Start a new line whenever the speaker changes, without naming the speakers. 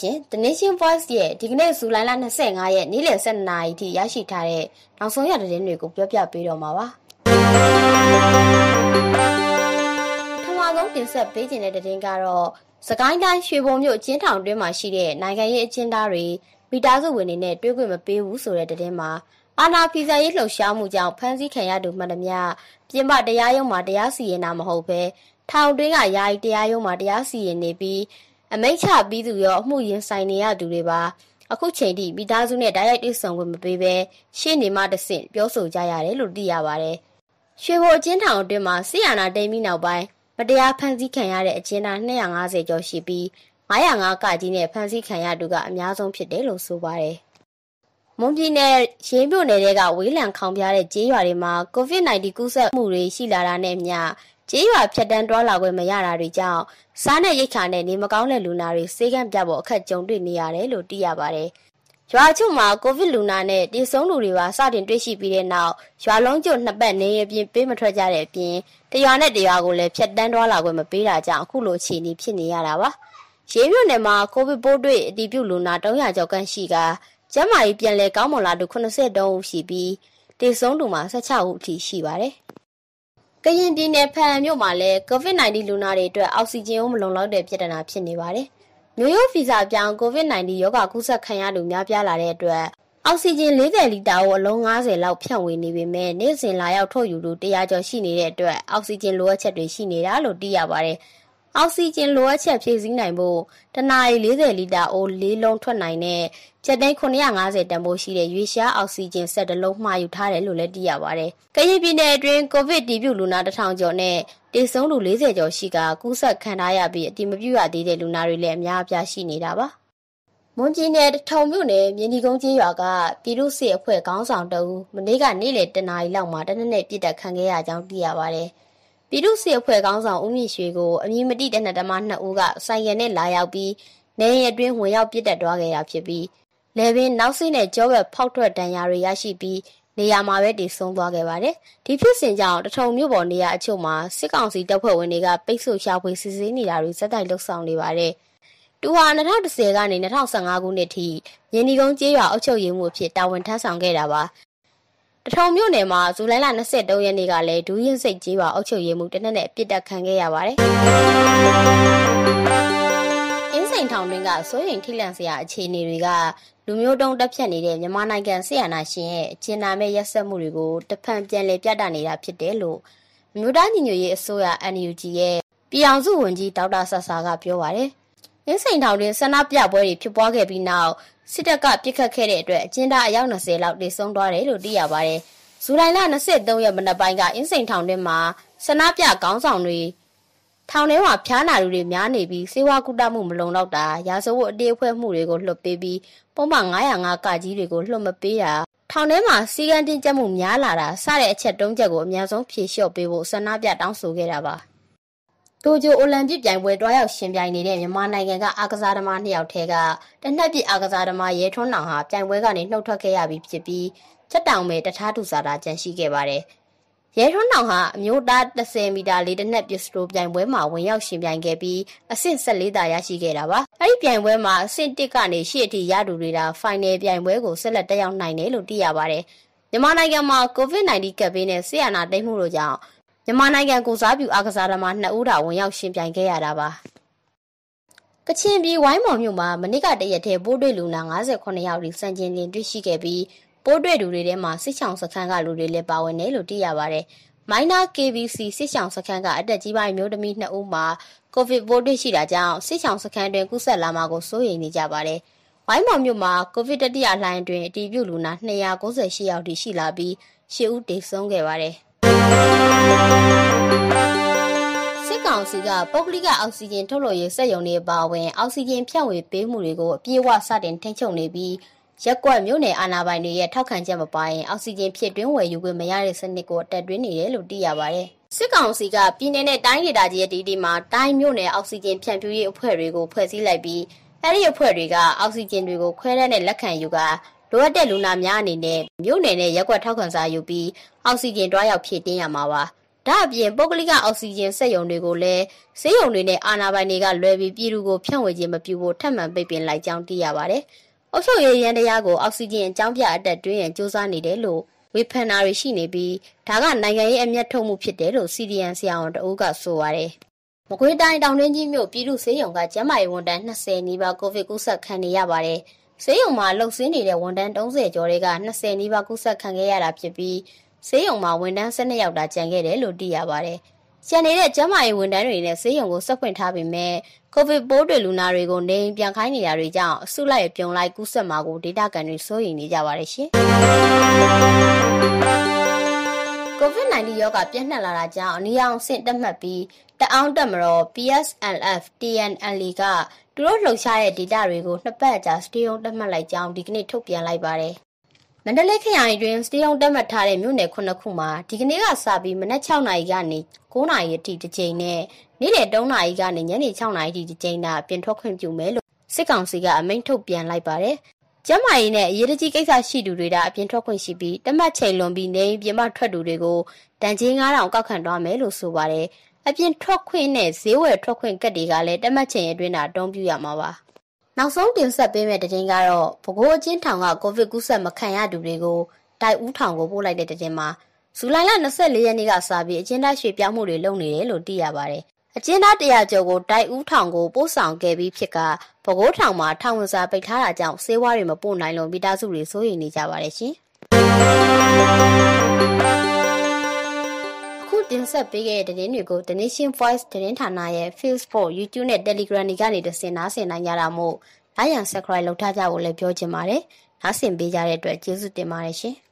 ရှင်။ The Nation Voice ရဲ့ဒီကနေ့ဇူလိုင်လ25ရက်နေ့လယ်7:00နာရီထိရရှိထားတဲ့နောက်ဆုံးရသတင်းတွေကိုပြောပြပေးတော့မှာပါ။ထမဆုံးတင်ဆက်ပေးခြင်းတဲ့သတင်းကတော့စကိုင်းတိုင်းရွှေဘုံမြို့အချင်းထောင်တွင်းမှာရှိတဲ့နိုင်ငံရေးအကျဉ်းသားတွေမိသားစုဝင်တွေနဲ့တွေ့ခွင့်မပေးဘူးဆိုတဲ့သတင်းမှာအာနာဖီဇာရေးလှုပ်ရှားမှုကြောင့်ဖမ်းဆီးခံရသူမှန်သမျှပြင်ပတရားရုံးမှာတရားစီရင်တာမဟုတ်ဘဲထောင်တွင်းကယာယီတရားရုံးမှာတရားစီရင်နေပြီး အမိန့်ချပြီးသူရောအမှုရင်ဆိုင်နေရသူတွေပါအခုချိန်ထိမိသားစုနဲ့ဓာတ်ရိုက်တွေ့ဆုံခွင့်မပေးဘဲရှေ့နေမှတဆင့်ပြောဆိုကြရတယ်လို့သိရပါတယ်။ရွှေဘိုအချင်းထောင်အတွင်းမှာဆီယနာတိမ်ပြီးနောက်ပိုင်းမတရားဖမ်းဆီးခံရတဲ့အကျဉ်းသား250ကျော်ရှိပြီး905ကကြီးနဲ့ဖမ်းဆီးခံရသူကအများဆုံးဖြစ်တယ်လို့ဆိုပါတယ်။မွန်ပြည်နယ်ရင်းမြို့နယ်ကဝေးလံခေါင်ပြတဲ့ကျေးရွာတွေမှာ COVID-19 ကူးစက်မှုတွေရှိလာတာနဲ့မျှ ကျေးရွာဖြတ်တန်းတွာလာခွင့်မရတာတွေကြောင့်စားနဲ့ရိတ်ခါနဲ့နေမကောင်းတဲ့လူနာတွေစေကန့်ပြဖို့အခက်ကြုံတွေ့နေရတယ်လို့သိရပါတယ်။ရွာချုပ်မှာကိုဗစ်လူနာနဲ့တည်ဆုံးလူတွေပါစတင်တွေ့ရှိပြီးတဲ့နောက်ရွာလုံးကျွတ်နှစ်ပတ်နေရပြင်ပေးမထွက်ကြတဲ့အပြင်တရွာနဲ့တရွာကိုလည်းဖြတ်တန်းတွာလာခွင့်မပေးတာကြောင့်အခုလိုအခြေအနေဖြစ်နေရတာပါ။ရေးမြို့နယ်မှာကိုဗစ်ပိုးတွေ့အတည်ပြုလူနာ300ကျော်ခန့်ရှိကကျန်းမာရေးပြန်လည်ကောင်းမွန်လာသူ83ဦးရှိပြီးတည်ဆုံးသူမှာ16ဦးအထိရှိပါတယ်။ ကရင်ပြည်နယ်ဖန်မြို့မှာလည်း COVID-19 လူနာတွေအတွက် အောက်ဆီဂျင်ကိုမလုံလောက်တဲ့ ပြဿနာဖြစ်နေပါတယ်။မျိုးရိုးဗီဇပြောင်း COVID-19 ရောဂါကူးစက်ခံရသူ များပြားလာတဲ့အတွက် အောက်ဆီဂျင်40လီတာကိုအလုံး90လောက် ဖြန့်ဝေနေပေမဲ့ နေ့စဉ်လာရောက်ထုတ်ယူသူ100ကျော်ရှိနေတဲ့အတွက် အောက်ဆီဂျင်လိုအပ်ချက်တွေ ရှိနေတာလို့ သိရပါတယ်။ အောက်ဆီဂျင်လိုအပ်ချက်ဖြည့်ဆည်းနိုင်ဖို့တနအီ40လီတာအိုး၄လုံးထွက်နိုင်တဲ့ချက်သိန်း950တန်ဖိုးရှိတဲ့ရွေရှားအောက်ဆီဂျင်ဆက်တစ်လုံးမှာယူထားတယ်လို့လည်းသိရပါတယ်။ကရင်ပြည်နယ်အတွင်းကိုဗစ်တီးပြုလူနာ1000ကျော်နဲ့တေဆုံးလူ40ကျော်ရှိကကူးစက်ခံထားရပြီးအတိမပြုရသေးတဲ့လူနာတွေလည်းအများအပြားရှိနေတာပါ။မွန်ပြည်နယ်ထုံမြို့နယ်မြင်းဒီကုန်းကျေးရွာကပြည်သူ့စစ်အဖွဲ့ခေါင်းဆောင်တအူးမနေ့ကနေ့လယ်တနာရီလောက်မှာတနက်နေ့ပြစ်တက်ခံခဲ့ရကြောင်းသိရပါတယ်။ ပြည်သူ့စစ်အဖွဲ့ခေါင်းဆောင်ဦးမြင့်ရွှေကိုအမည်မတိတဲ့နှစ်တမနှစ်ဦးကဆိုင်ရယ်နဲ့လာရောက်ပြီးနေရင်အတွင်းဝင်ရောက်ပြစ်တက်သွားခဲ့တာဖြစ်ပြီးလေပင်နောက်စိနဲ့ကြောဘက်ဖောက်ထွက်ဒဏ်ရာတွေရရှိပြီးနေရာမှာပဲတည်ဆုံးသွားခဲ့ပါတယ်။ဒီဖြစ်စဉ်ကြောင့်တထုံမြို့ပေါ်နေရာအချို့မှာစစ်ကောင်စီတပ်ဖွဲ့ဝင်တွေကပိတ်ဆို့ရှာဖွေစစ်ဆေးနေတာတွေစက်တိုက်လှုပ်ဆောင်နေပါတယ်။တူဟာ2010ကနေ2015ခုနှစ်ထိရင်းဒီကုန်းကျေးရွာအုပ်ချုပ်ရေးမှုအဖြစ်တာဝန်ထမ်းဆောင်ခဲ့တာပါ တထုံမြို့နယ်မှာဇူလိုင်လ23ရက်နေ့ကလည်းဒူးရင်စိတ်ကြီးပါအုပ်ချုပ်ရေးမှုတနက်နဲ့ပြစ်တက်ခံခဲ့ရပါတယ်။အင်းစိန်ထောင်တွင်းကစိုးရိမ်ထိလန့်စရာအခြေအနေတွေကလူမျိုးတုံးတက်ဖြတ်နေတဲ့မြန်မာနိုင်ငံဆီယနာရှင်ရဲ့အကျဉ်းနာမဲ့ရက်စက်မှုတွေကိုတဖန်ပြန်လည်ပြသနေတာဖြစ်တယ်လို့မြို့သားညီညွတ်ရေးအစိုးရ NUG ရဲ့ပြည်အောင်စုဝန်ကြီးဒေါက်တာဆဆာကပြောပါတယ်။အင်းစိန်ထောင်တွင်ဆန္ဒပြပွဲတွေဖြစ်ပွားခဲ့ပြီးနောက် စစ်တပ်ကပြစ်ခတ်ခဲ့တဲ့အတွက်အကျဉ်းသားအယောက်20လောက်တေဆုံးသွားတယ်လို့သိရပါတယ်။ဇူလိုင်လ23ရက်မနက်ပိုင်းကအင်းစိန်ထောင်ထဲမှာဆန္ဒပြခေါင်းဆောင်တွေထောင်ထဲမှာဖျားနာလူတွေများနေပြီးစေဝါကုတမှုမလုံလောက်တာရာဇဝတ်အတေးဖွဲမှုတွေကိုလွှတ်ပေးပြီးပုံမှန်905ကကြီးတွေကိုလွှတ်မပေးတာထောင်ထဲမှာစီကံတင်ကြမှုများလာတာစတဲ့အချက်တုံးချက်ကိုအများဆုံးဖြေလျှော့ပေးဖို့ဆန္ဒပြတောင်းဆိုခဲ့တာပါ။ တိုကျိုအိုလံပစ်ပြိုင်ပွဲတွားရောက်ရှင်ပြိုင်နေတဲ့မြန်မာနိုင်ငံကအားကစားသမားနှစ်ယောက်ထဲကတနက်ပြစ်အားကစားသမားရဲထွန်းနောင်ဟာပြိုင်ပွဲကနေနှုတ်ထွက်ခဲ့ရပြီးဖြစ်ပြီးချက်တောင်ပဲတထားသူစာတာကြန့်ရှိခဲ့ပါတယ်။ရဲထွန်းနောင်ဟာအမျိုးသား30မီတာလေးတနက်ပစ်စတိုပြိုင်ပွဲမှာဝင်ရောက်ရှင်ပြိုင်ခဲ့ပြီးအဆင့်14တာရရှိခဲ့တာပါ။အဲဒီပြိုင်ပွဲမှာအဆင့်1ကနေရှေ့အထိရတူနေတာဖိုင်နယ်ပြိုင်ပွဲကိုဆက်လက်တက်ရောက်နိုင်တယ်လို့သိရပါတယ်။မြန်မာနိုင်ငံမှာ COVID-19 ကပ်ဘေးနဲ့ဆီယနာတိတ်မှုတို့ကြောင့် မြန်မာနိုင်ငံကိုစားပြုအားကစားသမား2ဦးတာဝင်ရောက်ရှင်ပြိုင်ခဲ့ရတာပါကချင်ပြည်ဝိုင်းမော်မြို့မှာမနစ်ကတရက်တည်းပိုးတွေ့လူနာ58ယောက်ဒီစံကျင်တင်တွေ့ရှိခဲ့ပြီးပိုးတွေ့သူတွေထဲမှာစစ်ချောင်စခန်းကလူတွေလည်းပါဝင်တယ်လို့သိရပါတယ်။မိုင်းနာ KBC စစ်ချောင်စခန်းကအတက်ကြီးပိုင်းမျိုးသမီး2ဦးမှာကိုဗစ်ပိုးတွေ့ရှိတာကြောင့်စစ်ချောင်စခန်းတွင်ကူးစက်လာမှာကိုစိုးရိမ်နေကြပါတယ်။ဝိုင်းမော်မြို့မှာကိုဗစ်တတိယလှိုင်းတွင်အတည်ပြုလူနာ298ယောက်ထိရှိလာပြီး10ဦးသေဆုံးခဲ့ပါတယ်။ စစ်ကောင်စီကပုဂ္ဂလိကအောက်ဆီဂျင်ထုတ်လုပ်ရေးစက်ရုံတွေပါဝင်အောက်ဆီဂျင်ဖြန့်ဝေပေးမှုတွေကိုအပြည့်အဝစတင်ထိန်းချုပ်နေပြီးရက်ကွက်မြို့နယ်အာဏာပိုင်တွေရဲ့ထောက်ခံချက်မပါရင်အောက်ဆီဂျင်ဖြစ်တွင်းဝယ်ယူခွင့်မရတဲ့စနစ်ကိုတက်တွင်းနေတယ်လို့သိရပါတယ်။စစ်ကောင်စီကပြည်내နဲ့တိုင်းဒေသကြီးရဲ့ဒီဒီမှာတိုင်းမြို့နယ်အောက်ဆီဂျင်ဖြန့်ဖြူးရေးအဖွဲ့တွေကိုဖွဲ့စည်းလိုက်ပြီးအဲဒီအဖွဲ့တွေကအောက်ဆီဂျင်တွေကိုခွဲတဲ့နဲ့လက်ခံယူက လိုအပ်တဲ့လူနာများအနေနဲ့မြို့နယ်နဲ့ရက်ွက်ထောက်ခံစာယူပြီးအောက်ဆီဂျင်တွားရောက်ဖြည့်တင်းရမှာပါဒါအပြင်ပုဂ္ဂလိကအောက်ဆီဂျင်စက်ရုံတွေကိုလည်းဆေးရုံတွေနဲ့အာဏာပိုင်တွေကလွယ်ပြီးပြည်သူကိုဖြန့်ဝေခြင်းမပြုဖို့ထပ်မံပိတ်ပင်လိုက်ကြောင်းသိရပါတယ်။အုပ်ချုပ်ရေးရန်တရားကိုအောက်ဆီဂျင်အကြောင်းပြအတက်တွင်းရန်စ조사နေတယ်လို့ဝေဖန်တာတွေရှိနေပြီးဒါကနိုင်ငံရေးအမျက်ထုတ်မှုဖြစ်တယ်လို့ CDN ဆရာဝန်တအုပ်ကဆိုပါတယ်။မကွေးတိုင်းတောင်တွင်းကြီးမြို့ပြည်သူ့ဆေးရုံကကျန်းမာရေးဝန်ထမ်း20နီးပါးကိုဗစ်ကူးစက်ခံနေရပါတယ်။ ဆေးရုံမှာလှုပ်ဆင်းနေတဲ့ဝန်ထမ်း30ကျော်တွေက20နီးပါးကူးစက်ခံခဲ့ရတာဖြစ်ပြီးဆေးရုံမှာဝန်ထမ်း12ယောက်သာကျန်ခဲ့တယ်လို့သိရပါတယ်။ကျန်နေတဲ့ကျန်းမာရေးဝန်ထမ်းတွေနဲ့ဆေးရုံကိုဆက်ဖွင့်ထားပေမဲ့ကိုဗစ်ပိုးတွေလူနာတွေကိုနေပြန်ခိုင်းနေတာတွေကြောင့်အစုလိုက်ပြုံလိုက်ကူးစက်မှာကိုဒေတာကန်တွေစိုးရိမ်နေကြပါတယ်ရှင်။ COVID-19 ရောဂါပြန့်နှံ့လာတာကြောင့်အနီရောင်ဆင့်တက်မှတ်ပြီးတအောင်းတက်မတော် PSLF TNL ကသူတို့လှုပ်ရှားတဲ့ဒေတာတွေကိုနှစ်ပတ်ကြာစတေးုံတက်မှတ်လိုက်ကြောင်းဒီကနေ့ထုတ်ပြန်လိုက်ပါတယ်။မန္တလေးခရိုင်တွင်စတေးုံတက်မှတ်ထားတဲ့မြို့နယ်ခုနှစ်ခုမှာဒီကနေ့ကစပြီးမနက်6နာရီကနေ9နာရီအထိတစ်ချိန်နဲ့နေ့လယ်3နာရီကနေညနေ6နာရီအထိတစ်ချိန်သာပြင်ထွက်ခွင့်ပြုမယ်လို့စစ်ကောင်စီကအမိန့်ထုတ်ပြန်လိုက်ပါတယ်။ ကျမ်းမာရေးနဲ့အရေးကြီးကိစ္စရှိသူတွေကအပြင်ထွက်ခွင့်ရှိပြီးတမတ်ချိန်လွန်ပြီးနေပြင်ပထွက်သူတွေကိုတန်ချင်း9000ကောက်ခံသွားမယ်လို့ဆိုပါတယ်။အပြင်ထွက်ခွင့်နဲ့ဈေးဝယ်ထွက်ခွင့်ကတ်တွေကလည်းတမတ်ချိန်အတွင်းသာအတုံးပြရမှာပါ။နောက်ဆုံးတင်ဆက်ပေးမယ့်တခြင်းကတော့ဘကိုးအချင်းထောင်ကကိုဗစ်ကူးစက်မခံရသူတွေကိုတိုက်ဦးထောင်ကိုပို့လိုက်တဲ့တခြင်းမှာဇူလိုင်လ24ရက်နေ့ကစပြီးအကျဉ်းသားရွှေ့ပြောင်းမှုတွေလုပ်နေတယ်လို့သိရပါတယ်။ အကျဉ်းသား100ကျော်ကိုတိုက်ဦးထောင်ကိုပို့ဆောင်ခဲ့ပြီးဖြစ်ကပဲခူးထောင်မှာထောင်ဝင်စာပိတ်ထားတာကြောင့်ဆေးဝါးတွေမပို့နိုင်လို့မိသားစုတွေစိုးရိမ်နေကြပါတယ်ရှင်။အခုတင်ဆက်ပေးခဲ့တဲ့သတင်းတွေကို The Nation Voice သတင်းဌာနရဲ့ Facebook, YouTube နဲ့ Telegram တွေကနေတဆင်နားဆင်နိုင်ကြတာမို့လိုက်ရန် Subscribe လုပ်ထားကြဖို့လည်းပြောချင်ပါတယ်။နားဆင်ပေးကြတဲ့အတွက်ကျေးဇူးတင်ပါတယ်ရှင်။